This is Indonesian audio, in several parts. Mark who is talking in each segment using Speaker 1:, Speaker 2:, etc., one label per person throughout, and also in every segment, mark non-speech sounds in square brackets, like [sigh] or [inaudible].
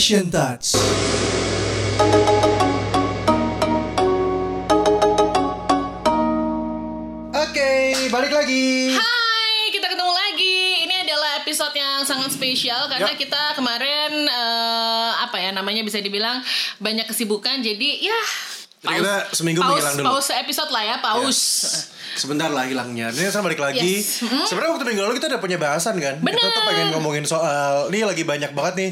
Speaker 1: Asian Touch.
Speaker 2: Oke, balik lagi.
Speaker 3: Hai, kita ketemu lagi. Ini adalah episode yang sangat spesial karena
Speaker 2: Yap.
Speaker 3: kita kemarin eh, apa ya namanya bisa dibilang banyak kesibukan. Jadi ya
Speaker 2: Jadi kita seminggu
Speaker 3: pause,
Speaker 2: menghilang dulu.
Speaker 3: Pause episode lah ya, pause.
Speaker 2: Sebentar lah hilangnya. Ini saya balik lagi.
Speaker 3: Yes. Mhm.
Speaker 2: Sebenarnya waktu minggu lalu kita udah punya bahasan kan. Kita tuh
Speaker 3: Bener.
Speaker 2: pengen ngomongin soal ini lagi banyak banget nih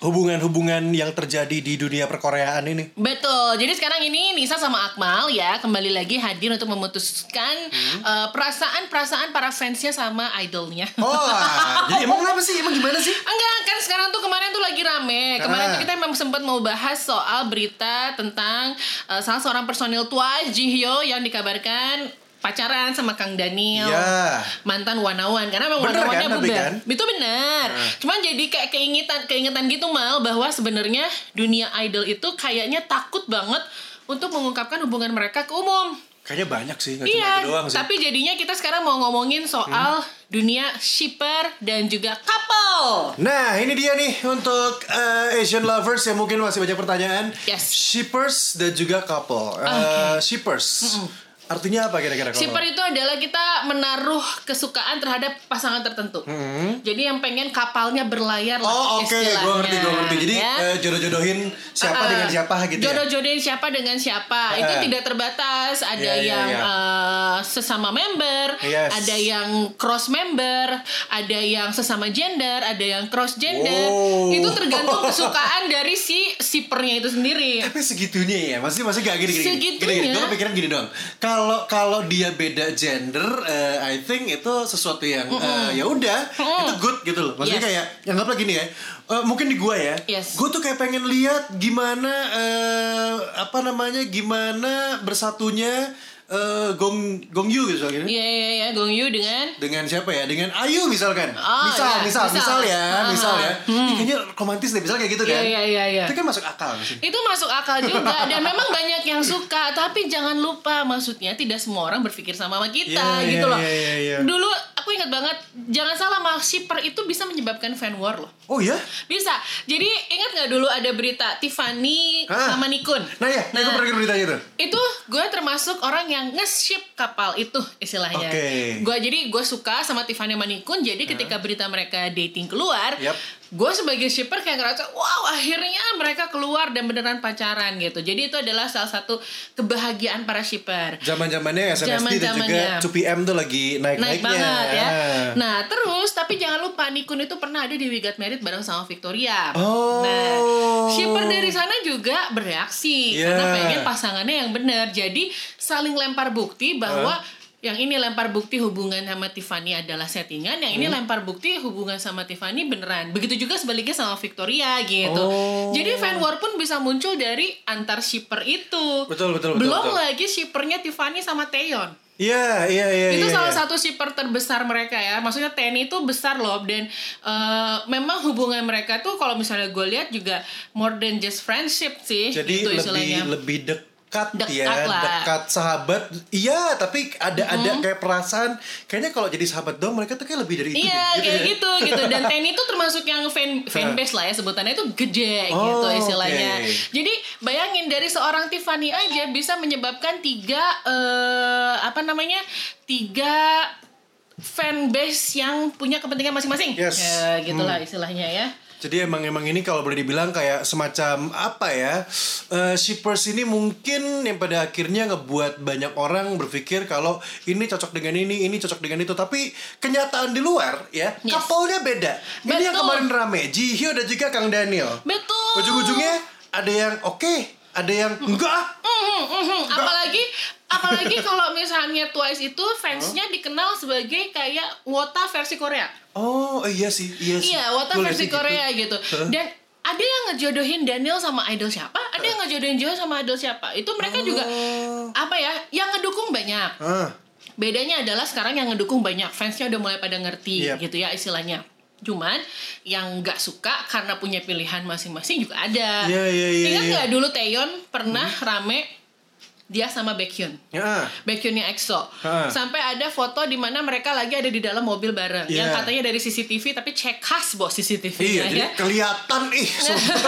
Speaker 2: hubungan-hubungan yang terjadi di dunia perkoreaan ini.
Speaker 3: Betul. Jadi sekarang ini Nisa sama Akmal ya kembali lagi hadir untuk memutuskan
Speaker 2: Hmm.
Speaker 3: eh, perasaan-perasaan para fansnya sama idolnya.
Speaker 2: Oh, [laughs] jadi emang kenapa sih? Emang gimana sih?
Speaker 3: Enggak, kan sekarang tuh kemarin tuh lagi rame. Kemarin
Speaker 2: Ah.
Speaker 3: tuh kita memang sempat mau bahas soal berita tentang uh, salah seorang personil Twice, Jihyo yang dikabarkan pacaran sama Kang Daniel.
Speaker 2: Iya.
Speaker 3: Mantan Wanawan karena memang Wanawannya
Speaker 2: kan,
Speaker 3: berubah.
Speaker 2: kan?
Speaker 3: Itu benar. Cuman jadi kayak keingitan keingetan gitu mal bahwa sebenarnya dunia idol itu kayaknya takut banget untuk mengungkapkan hubungan mereka ke umum.
Speaker 2: Kayaknya banyak sih, nggak cuma
Speaker 3: Iya,
Speaker 2: itu doang sih. Hmm.
Speaker 3: tapi jadinya kita sekarang mau ngomongin soal dunia shipper dan juga couple.
Speaker 2: Nah, ini dia nih untuk eh, Asian lovers yang mungkin masih banyak pertanyaan.
Speaker 3: Yes.
Speaker 2: Shippers dan juga couple. Eh, Shippers. Artinya apa kira-kira kalau?
Speaker 3: Shipper itu adalah kita menaruh kesukaan terhadap pasangan tertentu. Jadi yang pengen kapalnya berlayar lah
Speaker 2: Hmm. Oh oke,
Speaker 3: istilahnya.
Speaker 2: gue ngerti, gue ngerti. Jadi
Speaker 3: Ya.
Speaker 2: eh, jodoh-jodohin siapa
Speaker 3: Ah,
Speaker 2: dengan siapa gitu ya?
Speaker 3: Jodoh-jodohin siapa dengan siapa itu
Speaker 2: Ah.
Speaker 3: tidak terbatas. Ada
Speaker 2: Iya, iya,
Speaker 3: yang
Speaker 2: iya.
Speaker 3: eh, sesama member,
Speaker 2: Yes.
Speaker 3: ada yang cross member, ada yang sesama gender, ada yang cross gender.
Speaker 2: Oh.
Speaker 3: Itu tergantung [laughs] kesukaan dari si shippernya itu sendiri.
Speaker 2: Tapi segitunya ya, masih masih gak gini gini.
Speaker 3: Segitunya.
Speaker 2: Gini, gini. Gue kepikiran gini dong. Kalau kalau dia beda gender, eh, I think itu sesuatu yang eh, ya udah, itu good gitu loh. Maksudnya
Speaker 3: Yes.
Speaker 2: kayak anggaplah gini ya. eh, mungkin di gua ya.
Speaker 3: Yes.
Speaker 2: Gue tuh kayak pengen lihat gimana eh, apa namanya gimana bersatunya eh, Gong Gong Yu gitu.
Speaker 3: Iya iya iya, Gong Yu dengan
Speaker 2: dengan siapa ya? Dengan Ayu misalkan.
Speaker 3: Oh,
Speaker 2: misal,
Speaker 3: iya,
Speaker 2: misal, misal,
Speaker 3: misal.
Speaker 2: ya,
Speaker 3: Ah,
Speaker 2: misal ya.
Speaker 3: hmm.
Speaker 2: Kayaknya romantis deh, misal kayak gitu kan.
Speaker 3: Iya, iya, iya, iya.
Speaker 2: Itu kan masuk akal sih.
Speaker 3: itu masuk akal juga dan memang banyak yang suka tapi jangan lupa maksudnya tidak semua orang berpikir sama sama kita
Speaker 2: Iya,
Speaker 3: gitu
Speaker 2: iya,
Speaker 3: loh
Speaker 2: iya, iya, iya.
Speaker 3: dulu aku ingat banget jangan salah mas shipper itu bisa menyebabkan fan war loh
Speaker 2: Oh ya?
Speaker 3: bisa jadi ingat nggak dulu ada berita Tiffany
Speaker 2: Ah.
Speaker 3: sama Nikun
Speaker 2: Nah ya, nah, gue pernah dengar beritanya tuh.
Speaker 3: itu gue termasuk orang yang nge-ship kapal itu istilahnya.
Speaker 2: Oke.
Speaker 3: Gue jadi gue suka sama Tiffany Manikun. Jadi ketika berita mereka dating keluar,
Speaker 2: Yap.
Speaker 3: Gue sebagai shipper kayak ngerasa wow akhirnya mereka keluar dan beneran pacaran gitu. Jadi itu adalah salah satu kebahagiaan para shipper.
Speaker 2: Zaman zamannya SNSD dan juga
Speaker 3: Zaman-zamannya.
Speaker 2: 2PM tuh lagi naik
Speaker 3: Naik
Speaker 2: naiknya.
Speaker 3: banget ya. Nah terus tapi jangan lupa Nikun itu pernah ada di We Got Married bareng sama Victoria.
Speaker 2: Oh.
Speaker 3: Nah shipper dari sana juga bereaksi
Speaker 2: Yeah.
Speaker 3: karena pengen pasangannya yang benar. Jadi saling lempar bukti bahwa yang ini lempar bukti hubungan sama Tiffany adalah settingan, yang ini
Speaker 2: Hmm.
Speaker 3: lempar bukti hubungan sama Tiffany beneran. Begitu juga sebaliknya sama Victoria gitu.
Speaker 2: Oh.
Speaker 3: Jadi fan war pun bisa muncul dari antar shipper itu.
Speaker 2: Betul, betul, betul,
Speaker 3: Belum
Speaker 2: betul.
Speaker 3: lagi shippernya Tiffany sama Taeyeon
Speaker 2: Iya, iya, iya.
Speaker 3: itu
Speaker 2: iya,
Speaker 3: salah
Speaker 2: iya.
Speaker 3: satu shipper terbesar mereka ya maksudnya TNI itu besar loh dan eh, memang hubungan mereka tuh kalau misalnya gue lihat juga more than just friendship sih
Speaker 2: Jadi
Speaker 3: gitu
Speaker 2: lebih
Speaker 3: istilahnya
Speaker 2: lebih dekat
Speaker 3: Dekat
Speaker 2: ya,
Speaker 3: lah.
Speaker 2: dekat sahabat. Iya, tapi ada ada kayak perasaan kayaknya kalau jadi sahabat dong mereka tuh kayak lebih dari itu.
Speaker 3: Iya
Speaker 2: deh,
Speaker 3: kayak
Speaker 2: ya.
Speaker 3: gitu gitu dan [laughs] TNI itu termasuk yang fan fanbase lah ya sebutannya itu gede
Speaker 2: Oh,
Speaker 3: gitu istilahnya.
Speaker 2: oke.
Speaker 3: Jadi bayangin dari seorang Tiffany aja bisa menyebabkan tiga eh, apa namanya tiga fanbase yang punya kepentingan masing-masing.
Speaker 2: Yes.
Speaker 3: Ya, gitulah istilahnya ya.
Speaker 2: Jadi emang emang ini kalau boleh dibilang kayak semacam apa ya eh, shippers ini mungkin yang pada akhirnya ngebuat banyak orang berpikir kalau ini cocok dengan ini, ini cocok dengan itu. Tapi kenyataan di luar ya,
Speaker 3: Yes.
Speaker 2: couple-nya beda. Ini yang
Speaker 3: Betul.
Speaker 2: kemarin rame, Jihyo dan juga Kang Daniel.
Speaker 3: Betul.
Speaker 2: Ujung-ujungnya ada yang oke, ada yang enggak.
Speaker 3: Mhm, mhm. Apalagi apalagi [laughs] kalau misalnya Twice itu fansnya dikenal sebagai kayak Wota versi Korea.
Speaker 2: Oh iya sih, iya sih.
Speaker 3: Iya, Wota
Speaker 2: liat
Speaker 3: versi
Speaker 2: gitu.
Speaker 3: Korea gitu. Dan ada yang ngejodohin Daniel sama idol siapa? Ada yang ngejodohin Jihyo sama idol siapa? Itu mereka juga
Speaker 2: Oh.
Speaker 3: apa ya? Yang ngedukung banyak.
Speaker 2: Ah,
Speaker 3: Bedanya adalah sekarang yang ngedukung banyak, fansnya udah mulai pada ngerti
Speaker 2: Yep.
Speaker 3: gitu ya istilahnya. Cuman yang nggak suka karena punya pilihan masing-masing juga ada.
Speaker 2: Iya, iya, iya,
Speaker 3: Ingat
Speaker 2: iya.
Speaker 3: nggak dulu Taeyeon pernah rame dia sama Baekhyun.
Speaker 2: Ya.
Speaker 3: Baekhyunnya EXO. Sampai ada foto di mana mereka lagi ada di dalam mobil bareng.
Speaker 2: Iya.
Speaker 3: Yang katanya dari CCTV tapi cek khas bos CCTV
Speaker 2: Iya, jadi
Speaker 3: ya.
Speaker 2: kelihatan ih.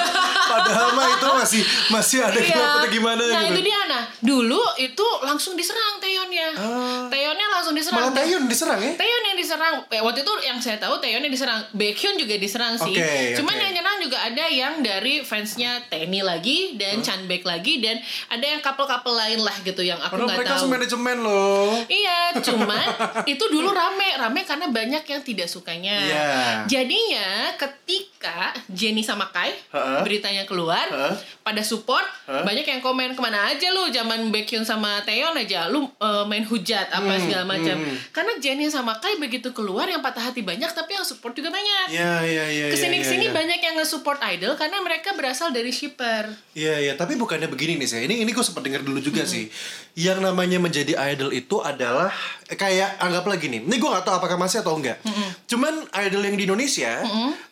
Speaker 2: [laughs] Padahal mah itu masih masih ada
Speaker 3: Iya.
Speaker 2: kenapa gimana
Speaker 3: Nah
Speaker 2: gitu.
Speaker 3: itu dia nah dulu itu langsung diserang Taeyeonnya.
Speaker 2: Ah.
Speaker 3: Taeyeonnya langsung diserang.
Speaker 2: Malah Taeyun diserang ya?
Speaker 3: Taeyeon yang diserang. Eh, waktu itu yang saya tahu Taeyeon yang diserang. Baekhyun juga diserang sih.
Speaker 2: Oke,
Speaker 3: Cuman
Speaker 2: oke.
Speaker 3: yang nyerang juga ada yang dari fansnya Tenny lagi dan Chanbek lagi dan ada yang couple-couple lain lah gitu yang aku nggak
Speaker 2: mereka
Speaker 3: tahu.
Speaker 2: manajemen loh.
Speaker 3: Iya, cuman [laughs] itu dulu rame, rame karena banyak yang tidak sukanya.
Speaker 2: Iya.
Speaker 3: Jadinya ketika Jenny sama Kai
Speaker 2: Ha-ha.
Speaker 3: beritanya keluar,
Speaker 2: Ha-ha.
Speaker 3: pada support,
Speaker 2: Ha?
Speaker 3: banyak yang komen ke mana aja lu, zaman Baekhyun sama Taeyeon aja, lu eh, main hujat apa
Speaker 2: Hmm,
Speaker 3: segala macam.
Speaker 2: hmm.
Speaker 3: Karena Jenny sama Kai begitu keluar yang patah hati banyak, tapi yang support juga banyak.
Speaker 2: Iya, iya, iya.
Speaker 3: Ke sini
Speaker 2: iya,
Speaker 3: ke sini
Speaker 2: iya.
Speaker 3: banyak yang nge-support idol karena mereka berasal dari shipper.
Speaker 2: Iya iya tapi bukannya begini nih saya ini ini gue sempat dengar dulu juga sih yang namanya menjadi idol itu adalah kayak anggaplah gini ini gue gak tahu apakah masih atau enggak. Cuman idol yang di Indonesia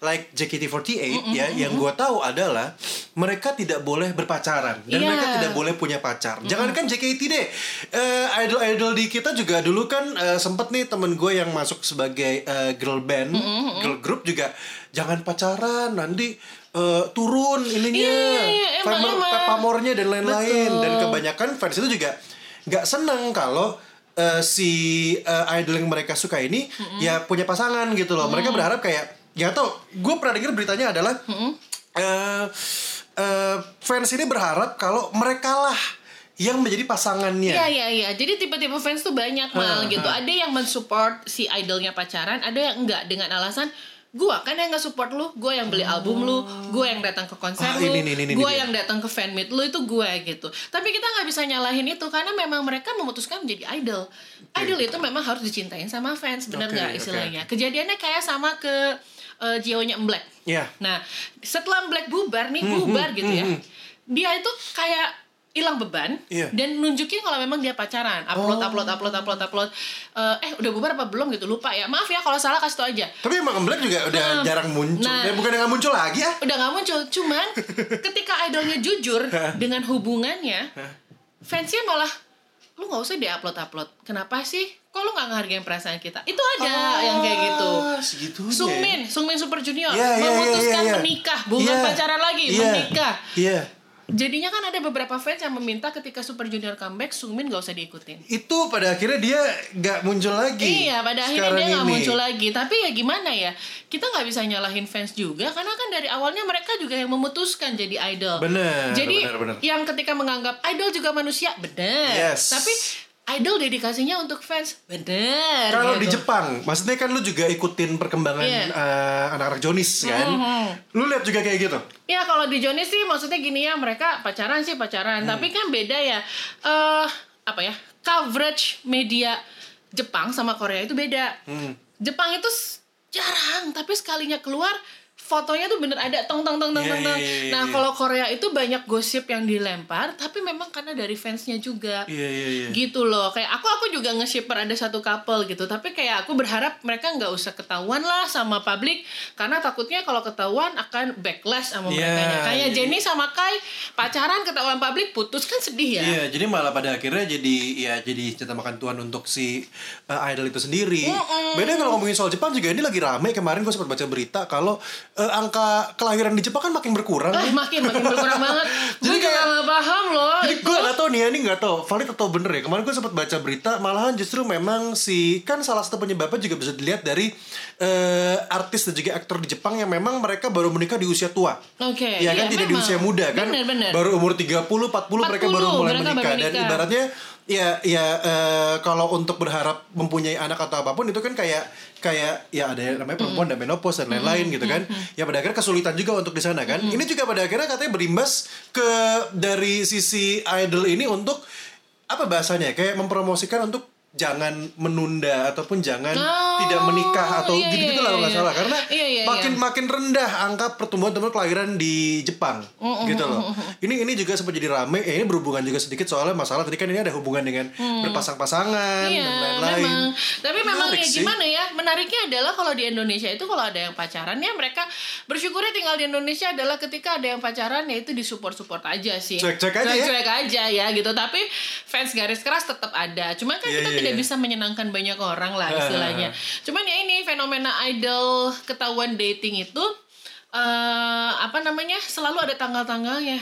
Speaker 2: like JKT48 ya yang gue tahu adalah mereka tidak boleh berpacaran. Dan
Speaker 3: Iya.
Speaker 2: mereka tidak boleh punya pacar. Jangankan JKT deh. Eh, idol-idol di kita juga dulu kan eh, sempet nih temen gue yang masuk sebagai eh, girl band girl group juga jangan pacaran nanti eh, turun ininya
Speaker 3: Iya, iya, iya, emang,
Speaker 2: pamornya dan lain-lain. Dan kebanyakan fans itu juga nggak seneng kalau eh, si eh, idol yang mereka suka ini ya punya pasangan gitu loh. Mereka berharap kayak ya tau gue pernah dengar beritanya adalah eh, eh, fans ini berharap kalau mereka lah yang menjadi pasangannya.
Speaker 3: Iya iya iya. Jadi tipe-tipe fans tuh banyak mal
Speaker 2: Ha,
Speaker 3: gitu. Ada yang mensupport si idolnya pacaran, ada yang enggak dengan alasan gua kan yang nggak support lu, gua yang beli album lu, gua yang datang ke konser
Speaker 2: Ah,
Speaker 3: lu,
Speaker 2: ini.
Speaker 3: yang datang ke fan meet lu itu gue gitu. Tapi kita nggak bisa nyalahin itu karena memang mereka memutuskan menjadi idol. Idol itu memang harus dicintain sama fans, benar nggak
Speaker 2: oke.
Speaker 3: istilahnya? Kejadiannya kayak sama ke uh, Black.
Speaker 2: Iya.
Speaker 3: Nah, setelah Black bubar nih,
Speaker 2: Hmm,
Speaker 3: bubar
Speaker 2: hmm,
Speaker 3: gitu ya.
Speaker 2: hmm, hmm.
Speaker 3: Dia itu kayak hilang beban
Speaker 2: Iya.
Speaker 3: dan nunjukin kalau memang dia pacaran. Upload,
Speaker 2: Oh.
Speaker 3: upload, upload, upload, upload. Eh, eh, udah bubar apa belum gitu? Lupa ya. Maaf ya kalau salah kasih tau aja.
Speaker 2: tapi emang Black juga udah
Speaker 3: Nah,
Speaker 2: jarang muncul
Speaker 3: nah.
Speaker 2: ya bukan nggak muncul lagi ah
Speaker 3: Udah nggak muncul. Cuman [laughs] ketika idolnya jujur dengan hubungannya, fansnya malah lu nggak usah deh upload upload. Kenapa sih? Kok lu nggak ngehargain perasaan kita? Itu ada yang kayak gitu.
Speaker 2: Ah, segitunya ya.
Speaker 3: Sungmin, Sungmin Super Junior
Speaker 2: Iya, iya, iya,
Speaker 3: memutuskan
Speaker 2: iya, iya.
Speaker 3: menikah, bukan
Speaker 2: Iya.
Speaker 3: pacaran lagi,
Speaker 2: Iya.
Speaker 3: menikah.
Speaker 2: iya
Speaker 3: Jadinya kan ada beberapa fans yang meminta ketika Super Junior comeback, Sungmin gak usah diikutin.
Speaker 2: itu pada akhirnya dia nggak muncul lagi
Speaker 3: Iya, pada akhirnya dia nggak
Speaker 2: ini.
Speaker 3: muncul lagi. Tapi ya gimana ya? Kita nggak bisa nyalahin fans juga, karena kan dari awalnya mereka juga yang memutuskan jadi idol.
Speaker 2: Bener,
Speaker 3: Jadi
Speaker 2: bener, bener.
Speaker 3: yang ketika menganggap idol juga manusia, bener.
Speaker 2: Yes.
Speaker 3: Tapi idol dedikasinya untuk fans, bener.
Speaker 2: Kalau di
Speaker 3: gitu.
Speaker 2: Jepang, maksudnya kan lu juga ikutin perkembangan
Speaker 3: Iya.
Speaker 2: eh, anak-anak Jonis kan?
Speaker 3: Mhm.
Speaker 2: Lu lihat juga kayak gitu?
Speaker 3: Ya kalau di Johnny sih maksudnya gini ya mereka pacaran sih pacaran
Speaker 2: Hmm.
Speaker 3: tapi kan beda ya eh apa ya coverage media Jepang sama Korea itu beda.
Speaker 2: Hmm.
Speaker 3: Jepang itu jarang tapi sekalinya keluar fotonya tuh bener ada tong tong tong tong
Speaker 2: Iya,
Speaker 3: tong. tong.
Speaker 2: iya, iya,
Speaker 3: Nah
Speaker 2: iya.
Speaker 3: kalau Korea itu banyak gosip yang dilempar tapi memang karena dari fansnya juga.
Speaker 2: Iya iya iya.
Speaker 3: Gitu loh, kayak aku aku juga nge-shipper ada satu couple gitu, tapi kayak aku berharap mereka nggak usah ketahuan lah sama publik, karena takutnya kalau ketahuan akan backlash sama
Speaker 2: Iya,
Speaker 3: mereka. Kayak
Speaker 2: iya.
Speaker 3: Jenny sama Kai pacaran ketahuan publik putus kan sedih ya.
Speaker 2: Iya, jadi malah pada akhirnya jadi ya jadi cerita makan tuan untuk si uh, idol itu sendiri. Beda kalau ngomongin soal Jepang juga ini lagi rame kemarin gue sempat baca berita kalau uh, angka kelahiran di Jepang kan makin berkurang.
Speaker 3: Eh, makin makin berkurang banget. [laughs]
Speaker 2: Jadi
Speaker 3: Gue
Speaker 2: kayak-
Speaker 3: nggak paham loh.
Speaker 2: Jadi gue gak tau nih ya, ini gak tau valid atau bener ya Kemarin gue sempat baca berita Malahan justru memang si Kan salah satu penyebabnya juga bisa dilihat dari eh, Artis dan juga aktor di Jepang Yang memang mereka baru menikah di usia tua
Speaker 3: Oke.
Speaker 2: Ya kan
Speaker 3: iya,
Speaker 2: tidak di
Speaker 3: memang.
Speaker 2: usia muda kan
Speaker 3: Bener bener.
Speaker 2: Baru umur 30, 40, mereka
Speaker 3: 40,
Speaker 2: baru mulai
Speaker 3: mereka
Speaker 2: menikah
Speaker 3: baru
Speaker 2: Dan ibaratnya ya ya eh, kalau untuk berharap mempunyai anak atau apa pun itu kan kayak kayak ya ada yang namanya perempuan dan menopause dan lain-lain gitu kan. ya pada akhirnya kesulitan juga untuk di sana kan. Ini juga pada akhirnya katanya berimbas ke dari sisi idol ini untuk apa bahasanya ya? kayak mempromosikan untuk jangan menunda ataupun jangan
Speaker 3: Oh,
Speaker 2: tidak menikah atau
Speaker 3: iya,
Speaker 2: gitu-gitu
Speaker 3: iya,
Speaker 2: lah kalau nggak
Speaker 3: iya.
Speaker 2: salah karena
Speaker 3: Iya, iya,
Speaker 2: makin
Speaker 3: iya.
Speaker 2: makin rendah angka pertumbuhan teman kelahiran di Jepang gitu loh. Ini ini juga sempat jadi rame. Ya ini berhubungan juga sedikit soalnya masalah tadi kan ini ada hubungan dengan berpasang-pasangan
Speaker 3: Iya,
Speaker 2: dan lain-lain.
Speaker 3: memang. Tapi memang
Speaker 2: Menarik
Speaker 3: ya
Speaker 2: sih.
Speaker 3: gimana ya? Menariknya adalah kalau di Indonesia itu kalau ada yang pacaran ya mereka bersyukurnya tinggal di Indonesia adalah ketika ada yang pacaran ya itu disupport-support aja sih.
Speaker 2: Cuek-cuek aja ya.
Speaker 3: Cuek-cuek aja ya gitu. Tapi fans garis keras tetap ada. Cuman kan
Speaker 2: Iya,
Speaker 3: kita
Speaker 2: iya,
Speaker 3: tidak
Speaker 2: iya.
Speaker 3: bisa menyenangkan banyak orang lah [laughs] istilahnya. Cuman ya ini fenomena idol ketahuan dating itu eh apa namanya? Selalu ada tanggal-tanggalnya.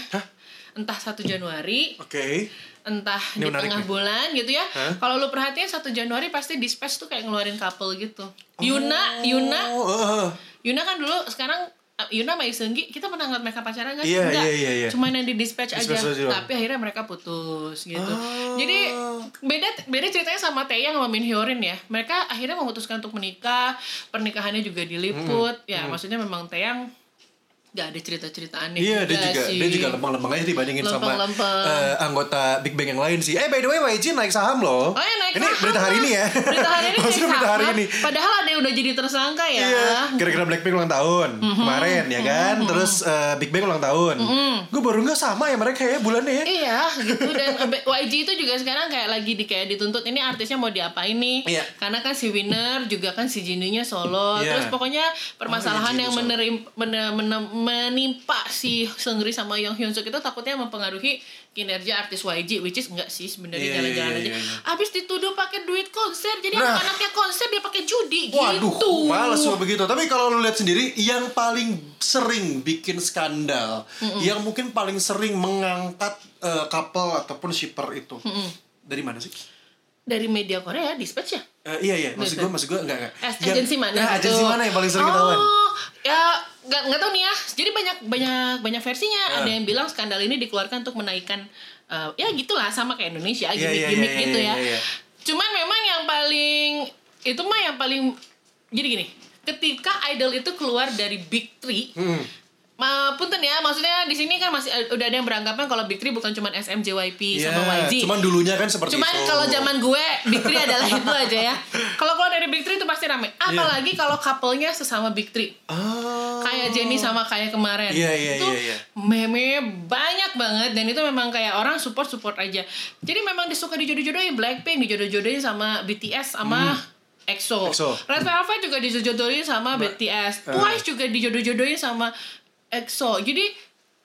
Speaker 3: Entah 1 Januari,
Speaker 2: Oke.
Speaker 3: entah
Speaker 2: Ini
Speaker 3: di tengah
Speaker 2: nih.
Speaker 3: bulan gitu ya. Kalau lu perhatiin 1 Januari pasti Dispatch tuh kayak ngeluarin couple gitu. Yuna, Yuna,
Speaker 2: Oh, eh, eh.
Speaker 3: Yuna kan dulu sekarang uh, Yuna sama Isenggi kita pernah ngeliat mereka pacaran gak sih?
Speaker 2: Iya,
Speaker 3: Enggak.
Speaker 2: iya, iya, iya.
Speaker 3: Cuman yang di dispatch,
Speaker 2: Dispatch
Speaker 3: aja. Tapi akhirnya mereka putus gitu.
Speaker 2: Oh.
Speaker 3: Jadi beda beda ceritanya sama Taeyang sama Min Hyorin ya. Mereka akhirnya memutuskan untuk menikah. Pernikahannya juga diliput.
Speaker 2: Hmm.
Speaker 3: Ya, maksudnya memang Taeyang gak ada cerita-cerita aneh
Speaker 2: Iya dia juga
Speaker 3: sih.
Speaker 2: dia juga lempeng-lempeng aja dibandingin sama
Speaker 3: Lempeng-lempeng.
Speaker 2: eh, anggota Big Bang yang lain sih. Eh by the way YG naik saham loh.
Speaker 3: Oh ya naik
Speaker 2: ini
Speaker 3: saham
Speaker 2: berita hari ini ya.
Speaker 3: Berita hari ini [laughs] naik
Speaker 2: berita hari ini.
Speaker 3: Padahal ada yang udah jadi tersangka ya.
Speaker 2: Iya, kira-kira Blackpink ulang tahun kemarin ya kan, terus eh, Big Bang ulang tahun. Gue baru nggak sama ya mereka ya bulannya ya.
Speaker 3: Iya gitu dan [laughs] YG itu juga sekarang kayak lagi di kayak dituntut ini artisnya mau diapain nih
Speaker 2: Iya.
Speaker 3: karena kan si Winner juga kan si Jinunya solo
Speaker 2: Iya.
Speaker 3: terus pokoknya permasalahan
Speaker 2: Oh, iya,
Speaker 3: yang
Speaker 2: Jinu solo.
Speaker 3: menerim, men- men- menimpa si Seungri sama Young Hyun Suk itu takutnya mempengaruhi kinerja artis YG which is enggak sih sebenarnya
Speaker 2: Iya,
Speaker 3: jalan-jalan
Speaker 2: iya,
Speaker 3: aja
Speaker 2: iya.
Speaker 3: abis dituduh pakai duit konser jadi
Speaker 2: Nah.
Speaker 3: anak-anaknya konser dia pakai judi
Speaker 2: Waduh,
Speaker 3: gitu
Speaker 2: males begitu. Tapi kalau lu lihat sendiri, yang paling sering bikin skandal, yang mungkin paling sering mengangkat eh, couple ataupun shipper itu, dari mana sih?
Speaker 3: dari media Korea Dispatch ya
Speaker 2: Eh, iya iya, maksud gue maksud gue enggak enggak.
Speaker 3: Eh, agensi mana?
Speaker 2: Nah,
Speaker 3: gitu?
Speaker 2: agensi mana yang paling sering ketahuan?
Speaker 3: Oh, ya nggak nggak tahu nih ya. Jadi banyak banyak banyak versinya.
Speaker 2: Ah.
Speaker 3: Ada yang bilang skandal ini dikeluarkan untuk menaikkan eh, ya gitulah sama kayak Indonesia
Speaker 2: Iya, iya,
Speaker 3: gimmick-gimmick
Speaker 2: iya,
Speaker 3: gitu
Speaker 2: iya,
Speaker 3: ya.
Speaker 2: iya, iya.
Speaker 3: Cuman memang yang paling itu mah yang paling jadi gini. Ketika idol itu keluar dari Big Three,
Speaker 2: Hmm.
Speaker 3: Ma, punten ya, maksudnya di sini kan masih udah ada yang beranggapan kalau Big Three bukan cuma SM, JYP
Speaker 2: Iya,
Speaker 3: sama YG.
Speaker 2: cuman dulunya kan seperti
Speaker 3: Cuman
Speaker 2: itu.
Speaker 3: kalau zaman gue Big Three adalah itu aja ya. [laughs] Kalau keluar dari Big Three itu pasti rame. Apalagi kalau couple-nya sesama Big Three.
Speaker 2: Ah.
Speaker 3: Kayak Jennie sama kayak kemarin.
Speaker 2: Iya, iya,
Speaker 3: itu
Speaker 2: iya, iya.
Speaker 3: meme banyak banget dan itu memang kayak orang support support aja. Jadi memang disuka dijodoh-jodohin Blackpink dijodoh-jodohin sama BTS sama EXO.
Speaker 2: Hmm. EXO.
Speaker 3: Red Velvet juga dijodohin sama BTS.
Speaker 2: eh.
Speaker 3: Twice juga dijodoh-jodohin sama EXO. Jadi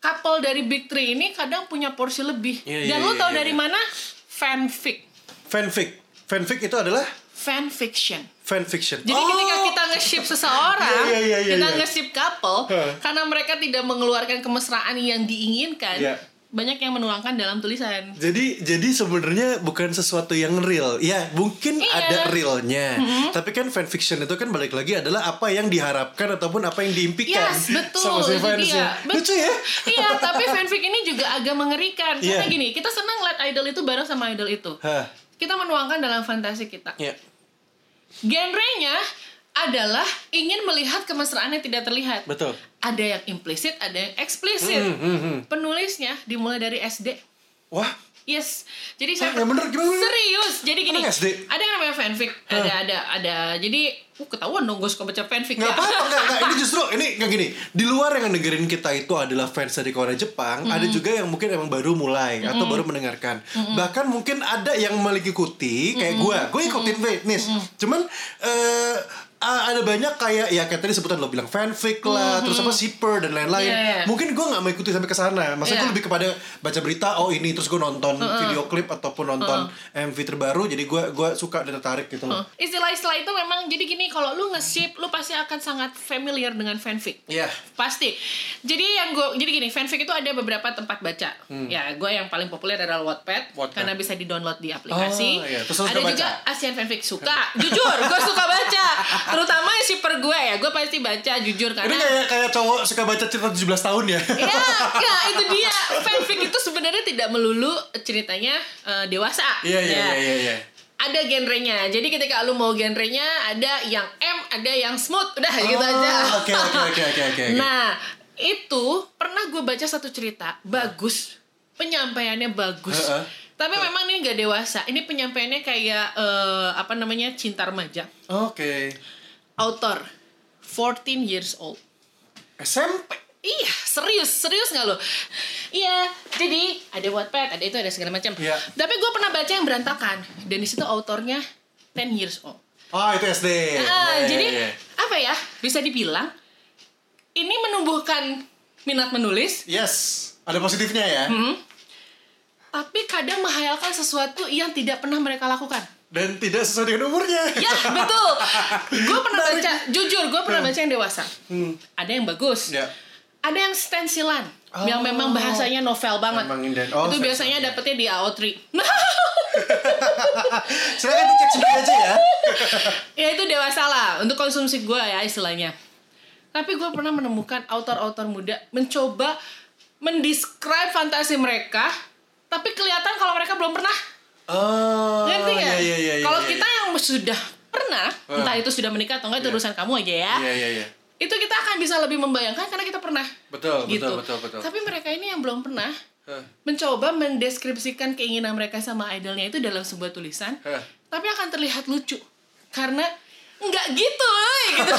Speaker 3: couple dari Big Three ini kadang punya porsi lebih.
Speaker 2: Iya,
Speaker 3: dan
Speaker 2: iya,
Speaker 3: lo tau
Speaker 2: iya,
Speaker 3: dari
Speaker 2: iya.
Speaker 3: mana? Fanfic.
Speaker 2: fanfic. Fanfic itu adalah
Speaker 3: Fanfiction.
Speaker 2: fanfiction.
Speaker 3: Jadi
Speaker 2: Oh,
Speaker 3: ketika kita nge-ship seseorang,
Speaker 2: Iya, iya, iya,
Speaker 3: kita
Speaker 2: iya.
Speaker 3: nge-ship couple,
Speaker 2: Hah.
Speaker 3: karena mereka tidak mengeluarkan kemesraan yang diinginkan,
Speaker 2: Iya.
Speaker 3: Banyak yang menuangkan dalam tulisan.
Speaker 2: Jadi jadi sebenarnya bukan sesuatu yang real. Ya, mungkin
Speaker 3: Iya.
Speaker 2: ada realnya. Tapi kan fanfiction itu kan balik lagi adalah apa yang diharapkan ataupun apa yang diimpikan
Speaker 3: Yes, betul.
Speaker 2: sama si fansnya.
Speaker 3: Bet-
Speaker 2: Lucu ya?
Speaker 3: iya, tapi fanfic ini juga agak mengerikan. Karena
Speaker 2: Iya.
Speaker 3: gini, kita senang lihat idol itu bareng sama idol itu.
Speaker 2: Hah.
Speaker 3: Kita menuangkan dalam fantasi kita.
Speaker 2: Ya.
Speaker 3: Genrenya adalah ingin melihat kemesraan yang tidak terlihat.
Speaker 2: Betul.
Speaker 3: Ada yang implisit, ada yang eksplisit.
Speaker 2: Hmm, hmm, hmm.
Speaker 3: Penulisnya dimulai dari SD.
Speaker 2: Wah,
Speaker 3: Yes. Jadi saya
Speaker 2: yang bener gimana?
Speaker 3: Serius. Jadi gini.
Speaker 2: Emang SD?
Speaker 3: Ada yang namanya fanfic. Ada ada ada. Jadi uh, ketahuan dong gue suka baca fanfic
Speaker 2: nggak
Speaker 3: ya.
Speaker 2: apa-apa nggak ini [laughs] justru ini nggak gini di luar yang negerin kita itu adalah fans dari Korea Jepang ada juga yang mungkin emang baru mulai atau baru mendengarkan bahkan mungkin ada yang mengikuti kayak gua gue ikutin fitness cuman eh, a- ada banyak kayak ya kayak tadi sebutan lo bilang fanfic lah terus apa shipper dan lain-lain
Speaker 3: Iya, iya.
Speaker 2: mungkin gue nggak mengikuti sampai ke sana maksudnya
Speaker 3: Iya.
Speaker 2: gue lebih kepada baca berita oh ini terus gue nonton video klip ataupun nonton MV terbaru jadi gue gua suka dan tertarik gitu loh
Speaker 3: Istilah-istilah itu memang jadi gini kalau lu nge-ship lu pasti akan sangat familiar dengan fanfic.
Speaker 2: Iya
Speaker 3: Pasti. Jadi yang gue jadi gini, fanfic itu ada beberapa tempat baca. Ya, gue yang paling populer adalah Wattpad,
Speaker 2: Wattpad.
Speaker 3: karena bisa di-download di aplikasi.
Speaker 2: Oh, iya. Terus
Speaker 3: ada juga
Speaker 2: baca?
Speaker 3: Asian fanfic suka. Jujur, gue suka baca. [laughs] Terutama shipper gue ya, gue pasti baca jujur
Speaker 2: Ini
Speaker 3: karena
Speaker 2: kayak kayak cowok suka baca cerita 17 tahun ya. [laughs]
Speaker 3: ya, ya itu dia. Fanfic itu sebenarnya tidak melulu ceritanya eh, dewasa.
Speaker 2: Iya iya
Speaker 3: Ya.
Speaker 2: iya iya iya.
Speaker 3: Ada genrenya. Jadi ketika lu mau genrenya ada yang M, ada yang smooth, udah gitu aja.
Speaker 2: Oh, Oke oke oke oke oke.
Speaker 3: Nah, itu pernah gue baca satu cerita bagus, penyampaiannya bagus.
Speaker 2: Heeh.
Speaker 3: Tapi memang ini gak dewasa. Ini penyampaiannya kayak eh, apa namanya cinta remaja.
Speaker 2: Oke.
Speaker 3: Author 14 years old.
Speaker 2: SMP.
Speaker 3: Iya, serius, serius nggak lo? Iya, jadi ada Wattpad, ada itu, ada segala macam.
Speaker 2: Iya.
Speaker 3: Tapi gue pernah baca yang berantakan, dan di situ autornya 10 years old.
Speaker 2: Oh, itu SD.
Speaker 3: Ah,
Speaker 2: Ya, ya,
Speaker 3: jadi
Speaker 2: ya.
Speaker 3: apa ya? Bisa dibilang ini menumbuhkan minat menulis,
Speaker 2: Yes. Ada positifnya ya.
Speaker 3: Hmm. tapi kadang menghayalkan sesuatu yang tidak pernah mereka lakukan.
Speaker 2: Dan tidak sesuai dengan umurnya.
Speaker 3: Ya, betul. Gue pernah baca, jujur, gue pernah baca yang dewasa.
Speaker 2: Hmm.
Speaker 3: Ada yang bagus,
Speaker 2: Ya.
Speaker 3: ada yang stensilan,
Speaker 2: Oh.
Speaker 3: yang memang bahasanya novel banget.
Speaker 2: Oh,
Speaker 3: itu biasanya
Speaker 2: ya.
Speaker 3: dapetnya di AO3. [laughs]
Speaker 2: Silakan dicek sendiri aja ya. [laughs]
Speaker 3: ya itu dewasa lah untuk konsumsi gue ya istilahnya. Tapi gue pernah menemukan autor-autor muda mencoba mendescribe fantasi mereka, tapi kelihatan kalau mereka belum pernah.
Speaker 2: Oh.
Speaker 3: Ngerti nggak?
Speaker 2: Iya, iya, iya, iya,
Speaker 3: kalau
Speaker 2: iya.
Speaker 3: kita yang sudah pernah,
Speaker 2: Ah.
Speaker 3: entah itu sudah menikah atau enggak itu
Speaker 2: Iya.
Speaker 3: urusan kamu aja ya.
Speaker 2: Iya, iya, iya.
Speaker 3: Itu kita akan bisa lebih membayangkan karena kita pernah.
Speaker 2: Betul,
Speaker 3: gitu.
Speaker 2: betul, betul, betul.
Speaker 3: Tapi mereka ini yang belum pernah
Speaker 2: Hah.
Speaker 3: mencoba mendeskripsikan keinginan mereka sama idolnya itu dalam sebuah tulisan,
Speaker 2: Hah.
Speaker 3: tapi akan terlihat lucu karena nggak gitu, woy, gitu.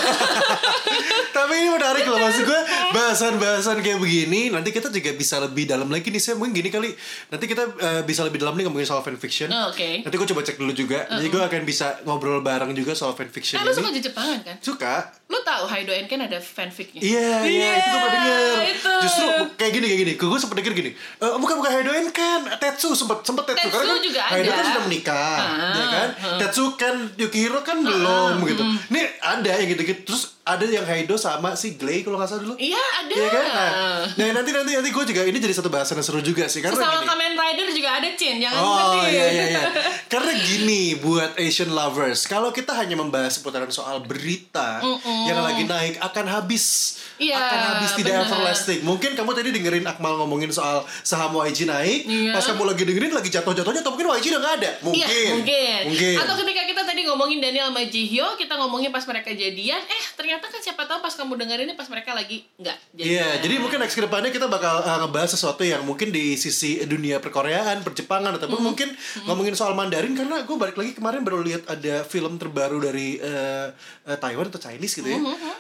Speaker 3: [laughs]
Speaker 2: Tapi ini menarik loh maksud gue bahasan-bahasan kayak begini nanti kita juga bisa lebih dalam lagi nih saya mungkin gini kali nanti kita eh, bisa lebih dalam nih ngomongin soal fanfiction.
Speaker 3: Oh, oke.
Speaker 2: Nanti gue coba cek dulu juga. Jadi gue akan bisa ngobrol bareng juga soal fanfiction
Speaker 3: Eh, lu
Speaker 2: ini.
Speaker 3: suka Jepangan kan?
Speaker 2: Suka.
Speaker 3: Lu tahu Haido Enken ada fanficnya?
Speaker 2: Iya, iya, itu gue pernah denger.
Speaker 3: itu.
Speaker 2: Justru kayak gini, kayak gini. Gue sempet denger gini. Eh, bukan bukan Haidoen kan, Tetsu sempet sempet Tetsu.
Speaker 3: Tetsu
Speaker 2: Karena kan
Speaker 3: juga
Speaker 2: Haido
Speaker 3: ada.
Speaker 2: kan sudah menikah,
Speaker 3: Ah,
Speaker 2: ya kan?
Speaker 3: ah.
Speaker 2: Tetsu kan Yukihiro kan belum gitu. Ini ada yang gitu-gitu. Terus ada yang Haido sama si Glay kalau nggak salah dulu.
Speaker 3: Iya ada.
Speaker 2: Iya kan? Nah, nah, nanti nanti nanti gue juga ini jadi satu bahasan yang seru juga sih karena
Speaker 3: Sesama
Speaker 2: gini.
Speaker 3: Kamen Rider juga ada Chin, jangan
Speaker 2: Oh
Speaker 3: sedih.
Speaker 2: iya iya iya. [laughs] Karena gini buat Asian lovers, kalau kita hanya membahas seputaran soal berita yang lagi naik akan habis.
Speaker 3: Iya,
Speaker 2: akan habis tidak
Speaker 3: benar.
Speaker 2: everlasting. Mungkin kamu tadi dengerin Akmal ngomongin soal saham YG naik,
Speaker 3: Iya.
Speaker 2: pas kamu lagi dengerin lagi jatuh-jatuhnya atau mungkin YG udah nggak ada. Mungkin.
Speaker 3: Iya, mungkin.
Speaker 2: Mungkin.
Speaker 3: Atau ketika kita tadi ngomongin Daniel sama Jihyo, kita ngomongin pas mereka jadian, eh ternyata kan siapa tahu pas kamu dengerin ini pas mereka lagi nggak jadian.
Speaker 2: Iya, jadi mungkin next ke depannya kita bakal uh, ngebahas sesuatu yang mungkin di sisi dunia perkoreaan, perjepangan, ataupun
Speaker 3: Mm-hmm.
Speaker 2: mungkin ngomongin soal Mandarin karena gue balik lagi kemarin baru lihat ada film terbaru dari uh, uh, Taiwan atau Chinese gitu ya.
Speaker 3: Mm-hmm.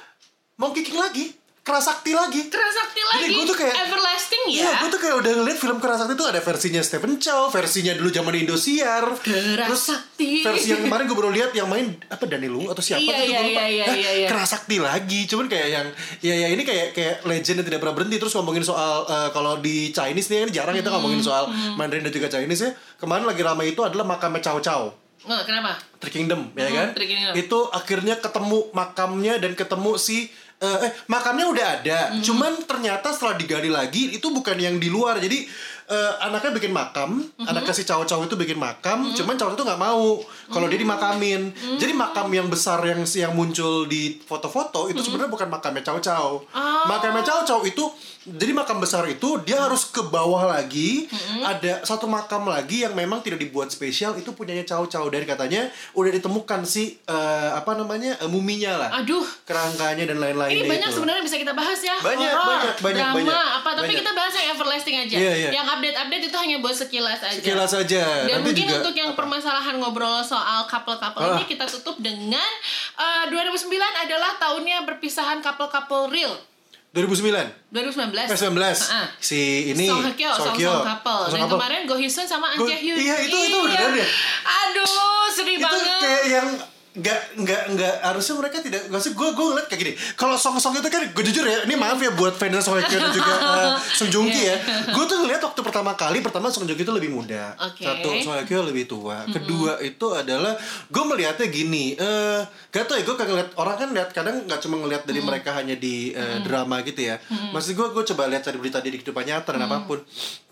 Speaker 2: Mau kicking lagi, kerasakti lagi.
Speaker 3: Kerasakti
Speaker 2: Jadi
Speaker 3: lagi,
Speaker 2: gua tuh kayak-
Speaker 3: ya.
Speaker 2: Iya, gue tuh kayak udah ngeliat film Kerasakti tuh ada versinya Stephen Chow, versinya dulu zaman Indosiar.
Speaker 3: Kerasakti.
Speaker 2: Terus versi yang kemarin gue baru lihat yang main apa Daniel Wu atau siapa
Speaker 3: Iya,
Speaker 2: gitu
Speaker 3: iya,
Speaker 2: gue lupa.
Speaker 3: iya, iya,
Speaker 2: Hah,
Speaker 3: iya.
Speaker 2: Kerasakti lagi, cuman kayak yang ya ya ini kayak kayak legend yang tidak pernah berhenti terus ngomongin soal eh, kalau di Chinese nih kan jarang kita ngomongin
Speaker 3: Hmm,
Speaker 2: soal Mandarin dan juga Chinese ya. Kemarin lagi ramai itu adalah makamnya Chow Chow.
Speaker 3: Nggak, kenapa?
Speaker 2: Three Kingdom ya
Speaker 3: Hmm,
Speaker 2: kan?
Speaker 3: Three Kingdom.
Speaker 2: Itu akhirnya ketemu makamnya dan ketemu si eh, eh makamnya udah ada.
Speaker 3: Hmm.
Speaker 2: Cuman ternyata setelah digali lagi itu bukan yang di luar. Jadi eh, anaknya bikin makam,
Speaker 3: Hmm.
Speaker 2: anaknya si Chow-Chow itu bikin makam, cuman Chow itu nggak mau kalau dia dimakamin.
Speaker 3: Hmm.
Speaker 2: Jadi makam yang besar yang yang muncul di foto-foto itu sebenarnya bukan makamnya Chow-Chow.
Speaker 3: Oh.
Speaker 2: Makamnya Chow-Chow itu jadi makam besar itu dia harus ke bawah lagi. Ada satu makam lagi yang memang tidak dibuat spesial itu punyanya Chow-Chow dan katanya udah ditemukan si eh, apa namanya eh, muminya lah.
Speaker 3: Aduh,
Speaker 2: Kerangkanya dan lain-lain
Speaker 3: ini banyak sebenarnya bisa kita bahas ya.
Speaker 2: Banyak,
Speaker 3: Horor,
Speaker 2: banyak, banyak,
Speaker 3: drama,
Speaker 2: banyak.
Speaker 3: apa. Tapi
Speaker 2: Banyak.
Speaker 3: kita bahas yang everlasting aja.
Speaker 2: Iya, iya.
Speaker 3: Yang update-update itu hanya buat sekilas aja.
Speaker 2: Sekilas aja.
Speaker 3: Dan
Speaker 2: Nanti
Speaker 3: mungkin
Speaker 2: juga
Speaker 3: untuk yang permasalahan ngobrol soal couple-couple
Speaker 2: Ah.
Speaker 3: ini kita tutup dengan eh, 2009 adalah tahunnya berpisahan couple-couple real.
Speaker 2: 2009
Speaker 3: 2019.
Speaker 2: Eh, 19
Speaker 3: Ah.
Speaker 2: si ini
Speaker 3: Song Hye Kyo, Song Song couple.
Speaker 2: Song
Speaker 3: Dan
Speaker 2: couple.
Speaker 3: kemarin Go Hee Sun sama An Jae Hyun.
Speaker 2: iya, itu- itu beneran ya?
Speaker 3: Aduh, sedih
Speaker 2: itu
Speaker 3: banget.
Speaker 2: kayak yang nggak nggak nggak harusnya mereka tidak nggak sih gue gue ngeliat kayak gini. Kalau song song itu kan gue jujur ya ini maaf ya buat fans Song Hye dan juga uh, [laughs] Song Joong Ki ya. Gue tuh ngeliat waktu pertama kali pertama Song Joong Ki itu lebih muda.
Speaker 3: Oke.
Speaker 2: satu Song Hye lebih tua. Kedua itu adalah gue melihatnya gini eh gak tau ya gue kayak ngeliat orang kan lihat kadang nggak cuma ngeliat dari mereka hanya di eh, drama gitu ya. Maksud gue gue coba lihat cari berita di kehidupan nyata dan apa pun.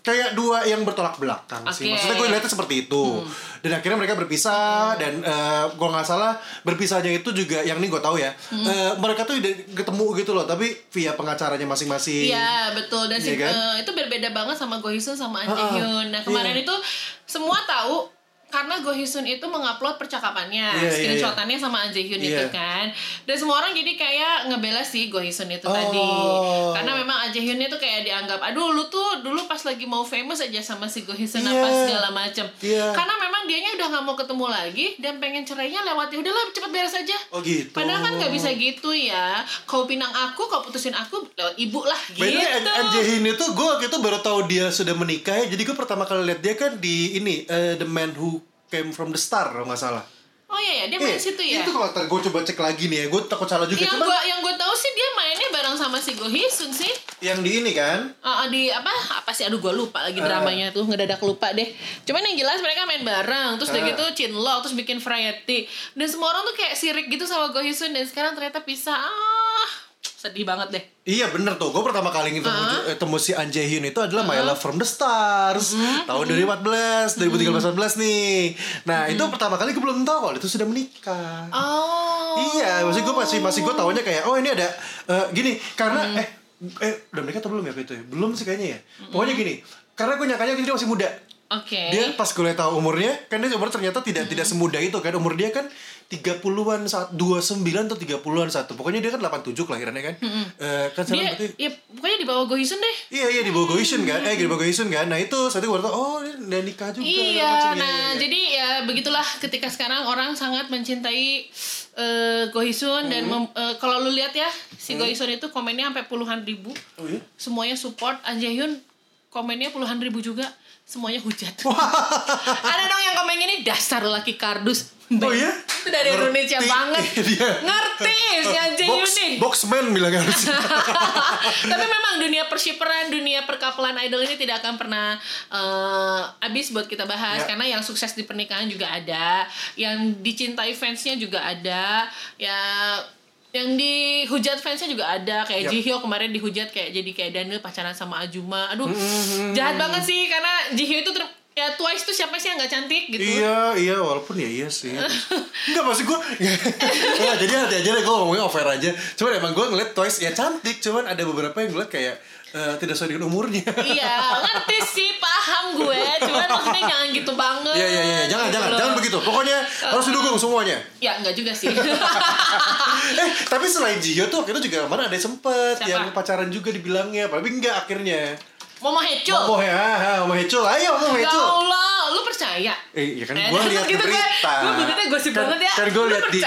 Speaker 2: Kayak dua yang bertolak belakang sih.
Speaker 3: Oke.
Speaker 2: maksudnya gue lihatnya seperti itu. Dan akhirnya mereka berpisah dan eh gue nggak salah berpisahnya itu juga yang ini gue tahu ya eh, mereka tuh udah ketemu gitu loh tapi via pengacaranya masing-masing
Speaker 3: Iya betul dan si-
Speaker 2: Iya kan?
Speaker 3: eh, itu berbeda banget sama Go Hee Sun sama An
Speaker 2: Ha-ha.
Speaker 3: Jae Hyun. Nah kemarin
Speaker 2: Iya.
Speaker 3: itu semua tahu karena Go Hyun itu mengupload percakapannya,
Speaker 2: Iya, iya,
Speaker 3: screenshotannya sama An Jae Hyun itu
Speaker 2: Iya.
Speaker 3: kan. Dan semua orang jadi kayak ngebela si Go Hyun itu
Speaker 2: Oh.
Speaker 3: tadi. Karena memang An Jae Hyun itu kayak dianggap, aduh lu tuh dulu pas lagi mau famous aja sama si Go Hyun apa
Speaker 2: Iya.
Speaker 3: segala macem.
Speaker 2: Iya.
Speaker 3: Karena memang dianya udah nggak mau ketemu lagi dan pengen cerainya lewat ya udahlah cepet beres aja.
Speaker 2: Oh gitu.
Speaker 3: Padahal kan nggak bisa gitu ya. Kau pinang aku, kau putusin aku lewat ibu lah gitu.
Speaker 2: way, An Jae-hyun itu gue waktu itu baru tahu dia sudah menikah ya. Jadi gue pertama kali lihat dia kan di ini eh, The Man Who Came From The Star kalau nggak salah.
Speaker 3: Oh iya ya, dia main
Speaker 2: Eh,
Speaker 3: situ ya.
Speaker 2: Itu kalau gue coba cek lagi nih ya, gue takut salah juga.
Speaker 3: yang
Speaker 2: Cuman
Speaker 3: gua yang gue tahu sih dia mainnya bareng sama si Go Hyun sih.
Speaker 2: yang di ini kan,
Speaker 3: Uh, di apa apa sih aduh gue lupa lagi dramanya tuh ngedadak lupa deh cuman yang jelas mereka main bareng terus udah
Speaker 2: Ah.
Speaker 3: gitu Chinlock terus bikin variety dan semua orang tuh kayak sirik gitu sama Go Hyun dan sekarang ternyata pisah ah sedih banget deh.
Speaker 2: Iya bener tuh, gue pertama kali ketemu, eh, temu si An Jae-hyun itu adalah My Love From The Stars. Tahun 2014, 2013 nih. Nah itu pertama kali gue belum tahu kalau itu sudah menikah.
Speaker 3: Oh.
Speaker 2: Iya, maksud gue masih masih gue taunya kayak oh ini ada eh, gini karena eh eh udah menikah atau belum ya itu ya? Belum sih kayaknya ya. Pokoknya gini, karena gue nyangkanya dia masih muda.
Speaker 3: oke.
Speaker 2: Dia pas gue tahu umurnya, kan dia umur ternyata tidak tidak semuda itu kan. Umur dia kan 30-an saat 29 atau 30-an satu. Pokoknya dia kan 87 kelahirannya kan. Eh, kan sekarang
Speaker 3: dia
Speaker 2: berarti
Speaker 3: ya pokoknya di bawah Go Hyun deh
Speaker 2: Iya iya di bawah Goisun kan, eh di bawah Goisun kan. Nah itu saat itu gue tahu oh dia nikah juga.
Speaker 3: Iya,
Speaker 2: macam-
Speaker 3: nah
Speaker 2: iya, iya.
Speaker 3: jadi ya begitulah ketika sekarang orang sangat mencintai eh Go Hyun dan
Speaker 2: Hmm.
Speaker 3: mem- eh, kalau lu lihat ya si Go Hyun itu komennya sampai puluhan ribu,
Speaker 2: Oh iya.
Speaker 3: semuanya support. An Jae Hyun komennya puluhan ribu juga, semuanya hujat. [laughs] Ada dong yang komen gini dasar laki kardus.
Speaker 2: Oh iya?
Speaker 3: Itu dari Indonesia
Speaker 2: Ngerti
Speaker 3: banget.
Speaker 2: dia. [laughs]
Speaker 3: Ngerti si
Speaker 2: Box, boxman bilang harus. [laughs]
Speaker 3: Tapi memang dunia pershiperan, dunia perkapelan idol ini tidak akan pernah eh, habis buat kita bahas
Speaker 2: Ya.
Speaker 3: karena yang sukses di pernikahan juga ada, yang dicintai fansnya juga ada, ya yang dihujat fansnya juga ada kayak
Speaker 2: Yap.
Speaker 3: Jihyo kemarin dihujat kayak jadi kayak Daniel pacaran sama Ajuma aduh
Speaker 2: Hmm,
Speaker 3: jahat banget sih karena Jihyo itu ter- ya Twice tuh siapa sih yang nggak cantik gitu
Speaker 2: Iya, iya, walaupun ya iya sih. [laughs] Enggak maksud gue. Enggak, [laughs] jadi hati aja deh gue ngomongnya over aja. Cuman emang gue ngeliat Twice ya cantik, cuman ada beberapa yang ngeliat kayak eh, tidak sesuai dengan umurnya. [laughs]
Speaker 3: iya ngerti sih paham gue cuman maksudnya jangan gitu banget
Speaker 2: Iya, iya, iya, jangan,
Speaker 3: gitu
Speaker 2: jangan,
Speaker 3: loh.
Speaker 2: jangan begitu. Pokoknya harus didukung semuanya.
Speaker 3: Ya enggak juga sih. [laughs]
Speaker 2: eh, tapi selain Jihyo tuh itu juga kemarin ada yang sempet
Speaker 3: Siapa?
Speaker 2: yang pacaran juga dibilangnya, tapi enggak akhirnya.
Speaker 3: Momo Hecho.
Speaker 2: Momo ya, Momo Hecho, ayo Momo
Speaker 3: Ya
Speaker 2: Hecho.
Speaker 3: Allah, lu percaya?
Speaker 2: Eh, ya kan
Speaker 3: Eh, [laughs]
Speaker 2: gue
Speaker 3: terus
Speaker 2: lihat
Speaker 3: gitu kan,
Speaker 2: berita.
Speaker 3: gua beritanya gosip banget ya.
Speaker 2: Kan gue lihat di,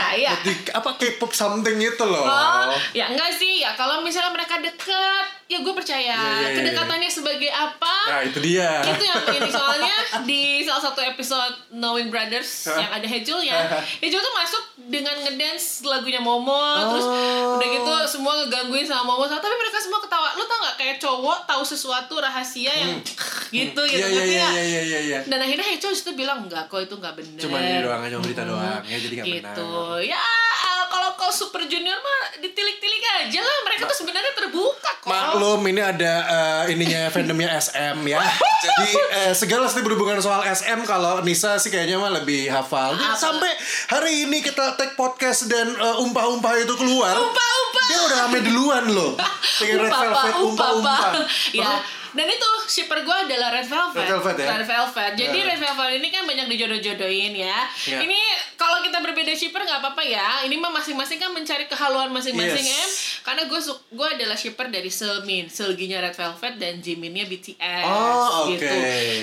Speaker 2: di apa K-pop something itu loh.
Speaker 3: Oh, ya enggak sih. Ya kalau misalnya mereka deket, ya gue percaya.
Speaker 2: Iya, iya, iya.
Speaker 3: Kedekatannya sebagai apa?
Speaker 2: Nah, itu dia.
Speaker 3: itu yang ini soalnya [laughs] di salah satu episode Knowing Brothers yang ada Hejul ya [laughs] Hejul tuh masuk dengan ngedance lagunya Momo terus
Speaker 2: Oh.
Speaker 3: udah gitu semua ngegangguin sama Momo tapi mereka semua ketawa lu tau nggak kayak cowok tahu sesuatu rahasia yang [laughs] gitu gitu
Speaker 2: Iya, iya,
Speaker 3: ngerti
Speaker 2: iya, iya, iya, iya, iya.
Speaker 3: dan akhirnya Hejul itu bilang enggak kok itu nggak bener
Speaker 2: Cuma ini doang, cuma berita doang, ya jadi nggak
Speaker 3: gitu
Speaker 2: benar.
Speaker 3: ya ah, kalau kau Super Junior mah ditilik-tilik aja lah mereka tuh sebenarnya terbuka kok
Speaker 2: Maklum ini ada eh, ininya fandomnya SM ya. Jadi eh, segala sih berhubungan soal SM kalau Nisa sih kayaknya mah lebih hafal. Sampai hari ini kita take podcast dan eh, umpah-umpah itu keluar.
Speaker 3: Umpah-umpah.
Speaker 2: Dia udah rame duluan loh. Dengan Red Velvet umpah-umpah.
Speaker 3: ya dan itu shipper gue adalah Red Velvet.
Speaker 2: Red Velvet ya?
Speaker 3: Red Velvet. Jadi
Speaker 2: Ya.
Speaker 3: Red Velvet ini kan banyak dijodoh-jodohin ya.
Speaker 2: Ya.
Speaker 3: Ini kalau kita berbeda shipper nggak apa-apa ya. Ini mah masing-masing kan mencari kehaluan masing-masing
Speaker 2: Yes.
Speaker 3: Karena gue gue adalah shipper dari Selmin, Selginya Red Velvet dan Jiminnya BTS
Speaker 2: Oh, oke.
Speaker 3: gitu.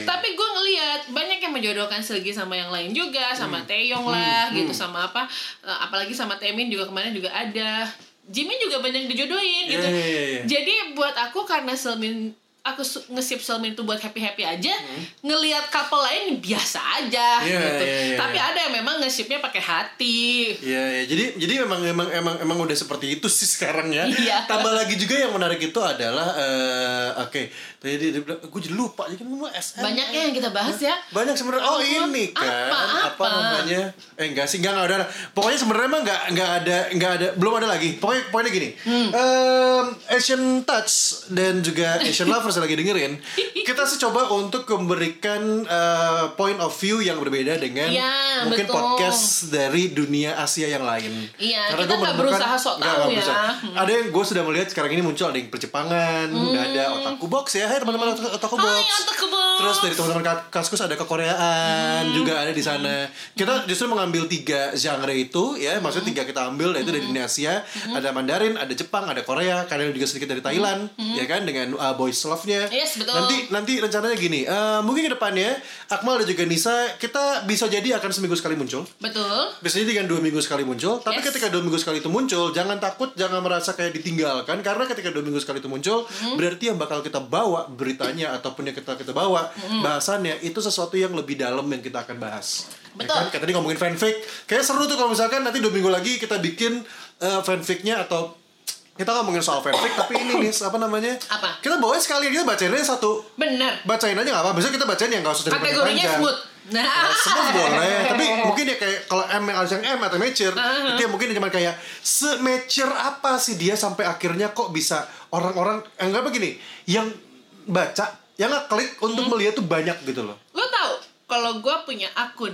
Speaker 3: Tapi gue ngelihat banyak yang menjodohkan Selgi sama yang lain juga, sama
Speaker 2: Hmm.
Speaker 3: Taeyong lah gitu, sama apa, eh, apalagi sama Taemin juga kemarin juga ada. Jimin juga banyak dijodohin gitu.
Speaker 2: Iya, iya, iya.
Speaker 3: Jadi buat aku karena Selmin aku nge-ship Selmin itu buat happy-happy aja, ngelihat couple lain biasa aja
Speaker 2: Hmm. Iya,
Speaker 3: gitu.
Speaker 2: iya, iya,
Speaker 3: Tapi
Speaker 2: iya.
Speaker 3: ada yang memang nge-shipnya pakai hati.
Speaker 2: Iya, ya. jadi jadi memang emang emang emang udah seperti itu sih sekarang ya.
Speaker 3: Iya.
Speaker 2: Tambah lagi juga yang menarik itu adalah eh oke, tadi dia, dia bilang, gue jadi lupa jadi kan SM.
Speaker 3: Banyak ya yang kita bahas ya.
Speaker 2: Banyak sebenarnya. Oh, ini kan
Speaker 3: apa, apa?
Speaker 2: namanya? Eh enggak sih, enggak enggak ada. Pokoknya sebenarnya mah enggak enggak ada enggak ada belum ada lagi. Pokoknya pokoknya gini.
Speaker 3: Hmm.
Speaker 2: Em, Asian Touch dan juga Asian [laughs] Lovers lagi dengerin, kita sih coba untuk memberikan eh, point of view yang berbeda dengan
Speaker 3: Iya,
Speaker 2: mungkin
Speaker 3: betul.
Speaker 2: podcast dari dunia Asia yang lain.
Speaker 3: Iya, kita
Speaker 2: gua
Speaker 3: nggak berusaha sok
Speaker 2: nggak,
Speaker 3: tahu
Speaker 2: nggak
Speaker 3: ya.
Speaker 2: berusaha.
Speaker 3: Hmm.
Speaker 2: Ada yang gue sudah melihat sekarang ini muncul ada yang perjepangan, udah ada otaku box ya, hai teman-teman otaku- box.
Speaker 3: Hai, Otaku Box.
Speaker 2: Terus dari teman-teman Ka- kaskus ada kekoreaan
Speaker 3: Hmm.
Speaker 2: juga ada di sana. Kita justru mengambil tiga genre itu ya, maksudnya tiga kita ambil yaitu dari dunia Asia,
Speaker 3: Hmm.
Speaker 2: ada Mandarin, ada Jepang, ada Korea, kadang juga sedikit dari Thailand, ya kan dengan uh, boys love-nya.
Speaker 3: Hmm. Yes, betul.
Speaker 2: Nanti nanti rencananya gini, uh, mungkin ke depannya Akmal dan juga Nisa kita bisa jadi akan seminggu sekali muncul.
Speaker 3: Betul.
Speaker 2: Biasanya dengan dua minggu sekali muncul, tapi
Speaker 3: Yes.
Speaker 2: ketika dua minggu sekali itu muncul, jangan takut, jangan merasa kayak ditinggalkan, karena ketika dua minggu sekali itu muncul,
Speaker 3: Hmm.
Speaker 2: berarti yang bakal kita bawa beritanya ataupun yang kita kita bawa
Speaker 3: Hmm.
Speaker 2: bahasannya itu sesuatu yang lebih dalam yang kita akan bahas. Ya
Speaker 3: Betul.
Speaker 2: kan? Kayak tadi ngomongin fanfic, kayak seru tuh kalau misalkan nanti dua minggu lagi kita bikin uh, fanficnya atau kita ngomongin soal fanfic, tapi ini nih apa namanya?
Speaker 3: Apa?
Speaker 2: Kita bawain sekali aja bacain aja satu.
Speaker 3: Benar.
Speaker 2: Bacain aja nggak apa, biasanya kita bacain yang nggak usah
Speaker 3: Kategorinya
Speaker 2: panjang.
Speaker 3: smooth. Nah,
Speaker 2: Ya, [laughs] semua boleh tapi mungkin ya kayak kalau M yang harus yang M atau mature itu ya mungkin cuma kayak se-mature apa sih dia sampai akhirnya kok bisa orang-orang enggak begini yang baca yang ngeklik untuk melihat tuh banyak gitu loh.
Speaker 3: Lo tau kalau gue punya akun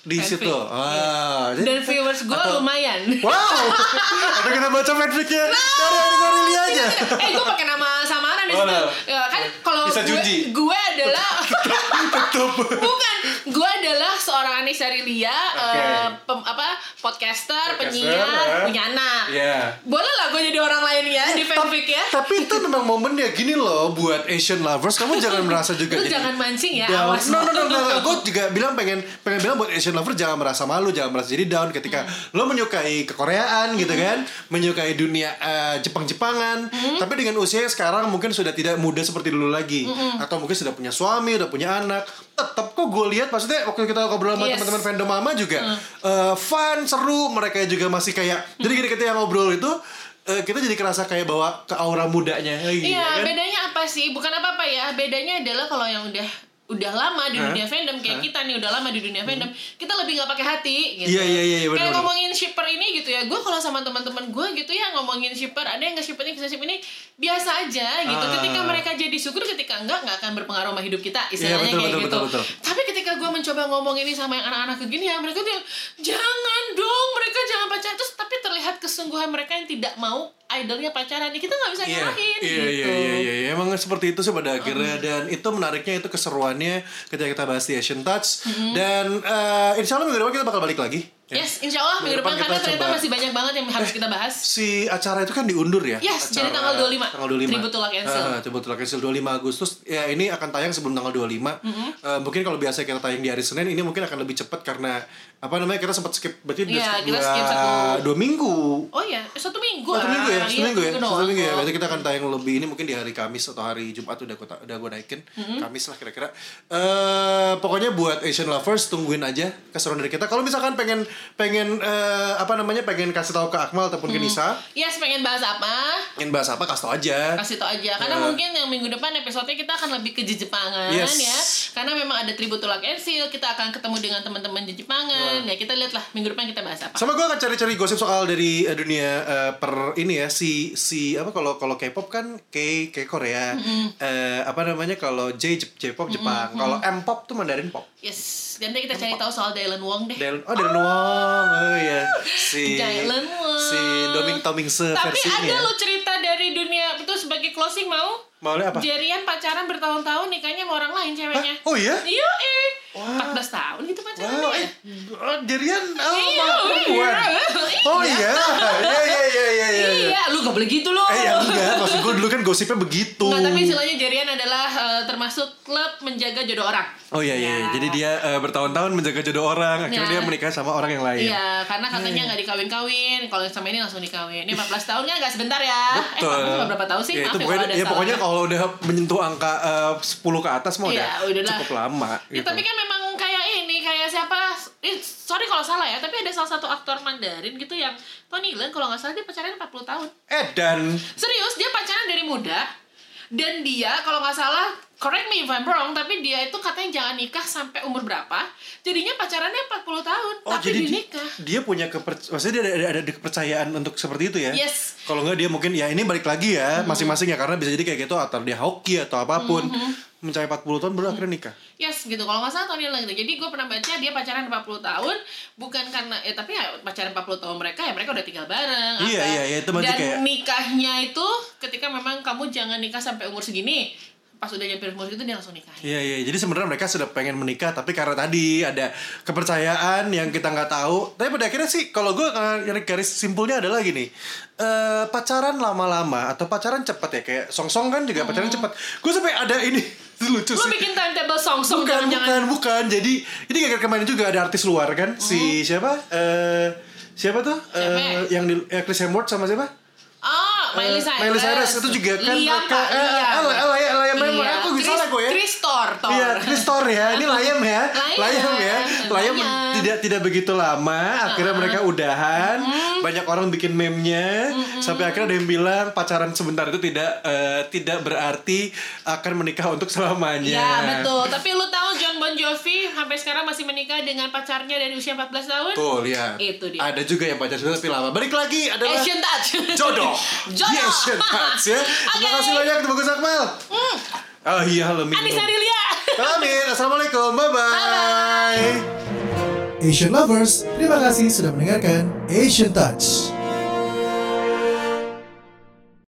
Speaker 2: di
Speaker 3: fanfic.
Speaker 2: situ. Ah jadi-
Speaker 3: dan viewers gue
Speaker 2: Atau-
Speaker 3: lumayan.
Speaker 2: wow! [laughs] Atau kita baca fanficnya? Dari dari Lia aja. [laughs]
Speaker 3: Eh gue pakai nama samaran di
Speaker 2: Oh,
Speaker 3: situ.
Speaker 2: nah.
Speaker 3: Ya, kan kalau
Speaker 2: Bisa
Speaker 3: gue, gue adalah [laughs]
Speaker 2: tutup
Speaker 3: bukan gue adalah seorang Anissa Rilia
Speaker 2: Oke.
Speaker 3: eh, pem- apa podcaster,
Speaker 2: Podcaster,
Speaker 3: penyiar
Speaker 2: eh.
Speaker 3: punya anak
Speaker 2: Iya.
Speaker 3: boleh lah gue jadi orang lain ya di fanfic ya
Speaker 2: tapi itu memang momennya gini loh buat Asian lovers kamu jangan merasa juga
Speaker 3: lu
Speaker 2: jadi
Speaker 3: jangan mancing ya
Speaker 2: down.
Speaker 3: awas
Speaker 2: No, no, no, no, no. [laughs] Gue juga bilang pengen pengen bilang buat Asian lover jangan merasa malu, jangan merasa jadi down ketika
Speaker 3: Hmm.
Speaker 2: lo menyukai kekoreaan gitu kan, menyukai dunia eh, Jepang-Jepangan,
Speaker 3: Hmm.
Speaker 2: tapi dengan usia sekarang mungkin sudah tidak muda seperti dulu lagi,
Speaker 3: Hmm.
Speaker 2: atau mungkin sudah punya suami, udah punya anak, tetap kok gue lihat maksudnya waktu kita ngobrol sama
Speaker 3: Yes.
Speaker 2: Teman-teman fandom mama juga eh, fun, seru, mereka juga masih kayak jadi gini ketika ngobrol itu eh, kita jadi kerasa kayak bawa ke aura mudanya
Speaker 3: Iya,
Speaker 2: ya kan?
Speaker 3: bedanya apa sih? Bukan apa-apa ya. Bedanya adalah kalau yang udah udah lama di
Speaker 2: Hah?
Speaker 3: dunia fandom kayak kita nih udah lama di dunia fandom, kita lebih nggak pakai hati gitu.
Speaker 2: Iya, iya, iya, iya,
Speaker 3: Kayak
Speaker 2: benar-benar.
Speaker 3: ngomongin shipper ini gitu ya. Gue kalau sama teman-teman gue gitu ya ngomongin shipper, ada yang nge shipper ini, nge ship ini biasa aja gitu.
Speaker 2: Ah.
Speaker 3: Ketika mereka jadi syukur, ketika enggak nggak akan berpengaruh sama hidup kita istilahnya
Speaker 2: Iya, betul,
Speaker 3: kayak
Speaker 2: betul,
Speaker 3: gitu.
Speaker 2: betul, betul.
Speaker 3: Tapi ketika gue mencoba ngomong ini sama yang anak-anak begini ya, mereka bilang jangan dong, mereka jangan pacaran. Terus tapi terlihat kesungguhan mereka yang tidak mau idolnya pacaran. Kita nggak bisa
Speaker 2: Iya,
Speaker 3: nyalahin
Speaker 2: iya,
Speaker 3: gitu.
Speaker 2: iya, iya, iya, iya. Emang seperti itu sih pada akhirnya dan itu menariknya itu keseruannya ketika kita bahas di Asian Touch dan eh, insya Allah minggu depan kita bakal balik lagi. Ya.
Speaker 3: Yes, insya Allah minggu
Speaker 2: Minggu
Speaker 3: depan karena ternyata
Speaker 2: coba-
Speaker 3: masih banyak banget yang harus kita bahas. [laughs]
Speaker 2: Si acara itu kan diundur ya?
Speaker 3: Yes,
Speaker 2: Acara-
Speaker 3: jadi tanggal 25.
Speaker 2: Tanggal 25.
Speaker 3: Tribute to Luck and Seal.
Speaker 2: Ah, Tribute to Luck and Seal 25 Agustus. Ya ini akan tayang sebelum tanggal 25.
Speaker 3: Mm-hmm.
Speaker 2: Eh, mungkin kalau biasa kita tayang di hari Senin, ini mungkin akan lebih cepat karena apa namanya kita sempat skip berarti udah
Speaker 3: Iya,
Speaker 2: skip
Speaker 3: kita
Speaker 2: dua,
Speaker 3: skip satu-
Speaker 2: dua minggu.
Speaker 3: Oh iya, eh, satu minggu.
Speaker 2: Satu minggu ya,
Speaker 3: Ah,
Speaker 2: satu
Speaker 3: iya,
Speaker 2: minggu ya,
Speaker 3: minggu
Speaker 2: satu minggu ya.
Speaker 3: kok.
Speaker 2: Berarti kita akan tayang lebih ini mungkin di hari Kamis atau hari Jumat udah gue udah gue naikin,
Speaker 3: Mm-hmm.
Speaker 2: Kamis lah kira-kira. Eh pokoknya buat Asian lovers tungguin aja keseruan dari kita. Kalau misalkan pengen pengen eh, apa namanya pengen kasih tahu ke Akmal ataupun ke Nisa,
Speaker 3: Yes, pengen bahas apa?
Speaker 2: ingin bahas apa kasih tahu aja.
Speaker 3: Kasih tau aja. Karena
Speaker 2: Eh.
Speaker 3: mungkin yang minggu depan episode kita akan lebih ke Jepangan
Speaker 2: Yes.
Speaker 3: ya. Karena memang ada tribute to Luck and Seal, kita akan ketemu dengan teman-teman Jepangan. Ya kita lihatlah minggu depan kita bahas apa.
Speaker 2: Sama gue akan cari-cari gosip soal dari eh, dunia eh, per ini ya si si apa kalau kalau K-pop kan K K Korea, Eh, apa namanya kalau J J-pop Jepang, kalau M-pop tuh Mandarin pop.
Speaker 3: Yes, dan nanti kita cari tahu soal Dylan Wong deh.
Speaker 2: Dylan, oh Dylan Wong, oh iya si
Speaker 3: Dylan Wong.
Speaker 2: si Doming Tomingse
Speaker 3: Tapi
Speaker 2: versinya.
Speaker 3: ada lo cerita dari dunia itu sebagai closing mau?
Speaker 2: Maunya apa?
Speaker 3: Jerian pacaran bertahun-tahun nikahnya sama orang lain ceweknya.
Speaker 2: Hah? Oh iya?
Speaker 3: Iya eh.
Speaker 2: Wah.
Speaker 3: 14 tahun gitu pacarannya.
Speaker 2: Wow,
Speaker 3: ya.
Speaker 2: eh, oh, jadian oh,
Speaker 3: Iya,
Speaker 2: sama perempuan.
Speaker 3: iya.
Speaker 2: Oh iya, iya iya iya iya iya.
Speaker 3: Iya, lu gak boleh gitu loh.
Speaker 2: Eh ya enggak, maksud gue dulu kan gosipnya begitu.
Speaker 3: Enggak, tapi istilahnya Jerian adalah eh, termasuk klub menjaga jodoh orang.
Speaker 2: Oh iya iya,
Speaker 3: Ya.
Speaker 2: jadi dia eh, bertahun-tahun menjaga jodoh orang, akhirnya
Speaker 3: Ya.
Speaker 2: dia menikah sama orang yang lain.
Speaker 3: Iya, karena katanya nggak dikawin-kawin. Kalau yang sama ini langsung dikawin. Ini 14 tahun kan nggak sebentar ya. Eh,
Speaker 2: Betul.
Speaker 3: 14 sama berapa tahun sih?
Speaker 2: Ya,
Speaker 3: Maaf
Speaker 2: itu
Speaker 3: ya
Speaker 2: pokoknya, ya, pokoknya kalau udah menyentuh angka eh, 10 ke atas mah
Speaker 3: Iya,
Speaker 2: udah
Speaker 3: udahlah.
Speaker 2: cukup lama.
Speaker 3: Ya,
Speaker 2: gitu.
Speaker 3: tapi kan memang kayak ini, kayak siapa? Eh, sorry kalau salah ya, tapi ada salah satu aktor Mandarin gitu yang Tony Leung kalau nggak salah dia pacaran 40 tahun.
Speaker 2: Eh dan
Speaker 3: Serius, dia pacaran dari muda. Dan dia kalau nggak salah correct me if I'm wrong, tapi dia itu katanya jangan nikah sampai umur berapa. Jadinya pacarannya 40 tahun,
Speaker 2: Oh
Speaker 3: tapi
Speaker 2: jadi
Speaker 3: dia
Speaker 2: dia,
Speaker 3: nikah.
Speaker 2: dia punya keper, maksudnya dia ada, ada, ada kepercayaan untuk seperti itu ya?
Speaker 3: Yes.
Speaker 2: Kalau nggak dia mungkin ya ini balik lagi ya masing-masing ya karena bisa jadi kayak gitu atau dia hoki atau apa pun mencapai 40 tahun baru akhirnya nikah.
Speaker 3: Yes gitu kalau nggak salah Tony lah gitu jadi gue pernah baca dia pacaran 40 tahun bukan karena ya tapi ya pacaran 40 tahun mereka ya mereka udah tinggal bareng
Speaker 2: Iya,
Speaker 3: apa.
Speaker 2: iya, iya, itu
Speaker 3: dan
Speaker 2: kayak-
Speaker 3: nikahnya itu ketika memang kamu jangan nikah sampai umur segini pas udah nyampe umur itu dia langsung nikah
Speaker 2: Iya iya, jadi sebenarnya mereka sudah pengen menikah tapi karena tadi ada kepercayaan yang kita nggak tahu. Tapi pada akhirnya sih kalau gue garis garis simpulnya adalah gini, eh pacaran lama-lama atau pacaran cepat ya kayak song-song kan juga pacaran cepat. Gue sampai ada ini lucu
Speaker 3: lu
Speaker 2: sih.
Speaker 3: bikin timetable song song
Speaker 2: bukan
Speaker 3: jangan
Speaker 2: bukan bukan jadi ini kayak kemarin juga ada artis luar kan si siapa eh siapa tuh? Eh, yang di eh, Chris Hemsworth sama siapa
Speaker 3: Oh, Miley
Speaker 2: Eh,
Speaker 3: Cyrus.
Speaker 2: Miley Cyrus itu juga kan
Speaker 3: Liam,
Speaker 2: mereka-
Speaker 3: Pak,
Speaker 2: eh, eh,
Speaker 3: Liam.
Speaker 2: eh, eh,
Speaker 3: Iya. Chris-
Speaker 2: lah gue ya.
Speaker 3: Chris Thor.
Speaker 2: Iya, Chris Thor ya. Ini Layam ya.
Speaker 3: Layam.
Speaker 2: Layam ya. Layam. tidak tidak begitu lama. Akhirnya mereka udahan. Banyak orang bikin meme-nya. Sampai akhirnya ada yang bilang pacaran sebentar itu tidak eh, tidak berarti akan menikah untuk selamanya.
Speaker 3: Ya betul. Tapi lu tahu John Bon Jovi sampai sekarang masih menikah dengan pacarnya dari usia 14 tahun?
Speaker 2: Tuh lihat.
Speaker 3: Itu dia.
Speaker 2: Ada juga yang pacaran sebentar tapi lama. Balik lagi adalah
Speaker 3: Asian touch.
Speaker 2: jodoh. [laughs]
Speaker 3: Jodoh.
Speaker 2: Asian touch ya. [laughs] Terima
Speaker 3: Oke.
Speaker 2: kasih banyak Bagus Akmal. Oh iya, halo Mino.
Speaker 3: Anissa Rilia.
Speaker 2: Amin. Assalamualaikum. Bye-bye.
Speaker 3: Bye-bye.
Speaker 2: Asian Lovers, terima kasih sudah mendengarkan Asian Touch.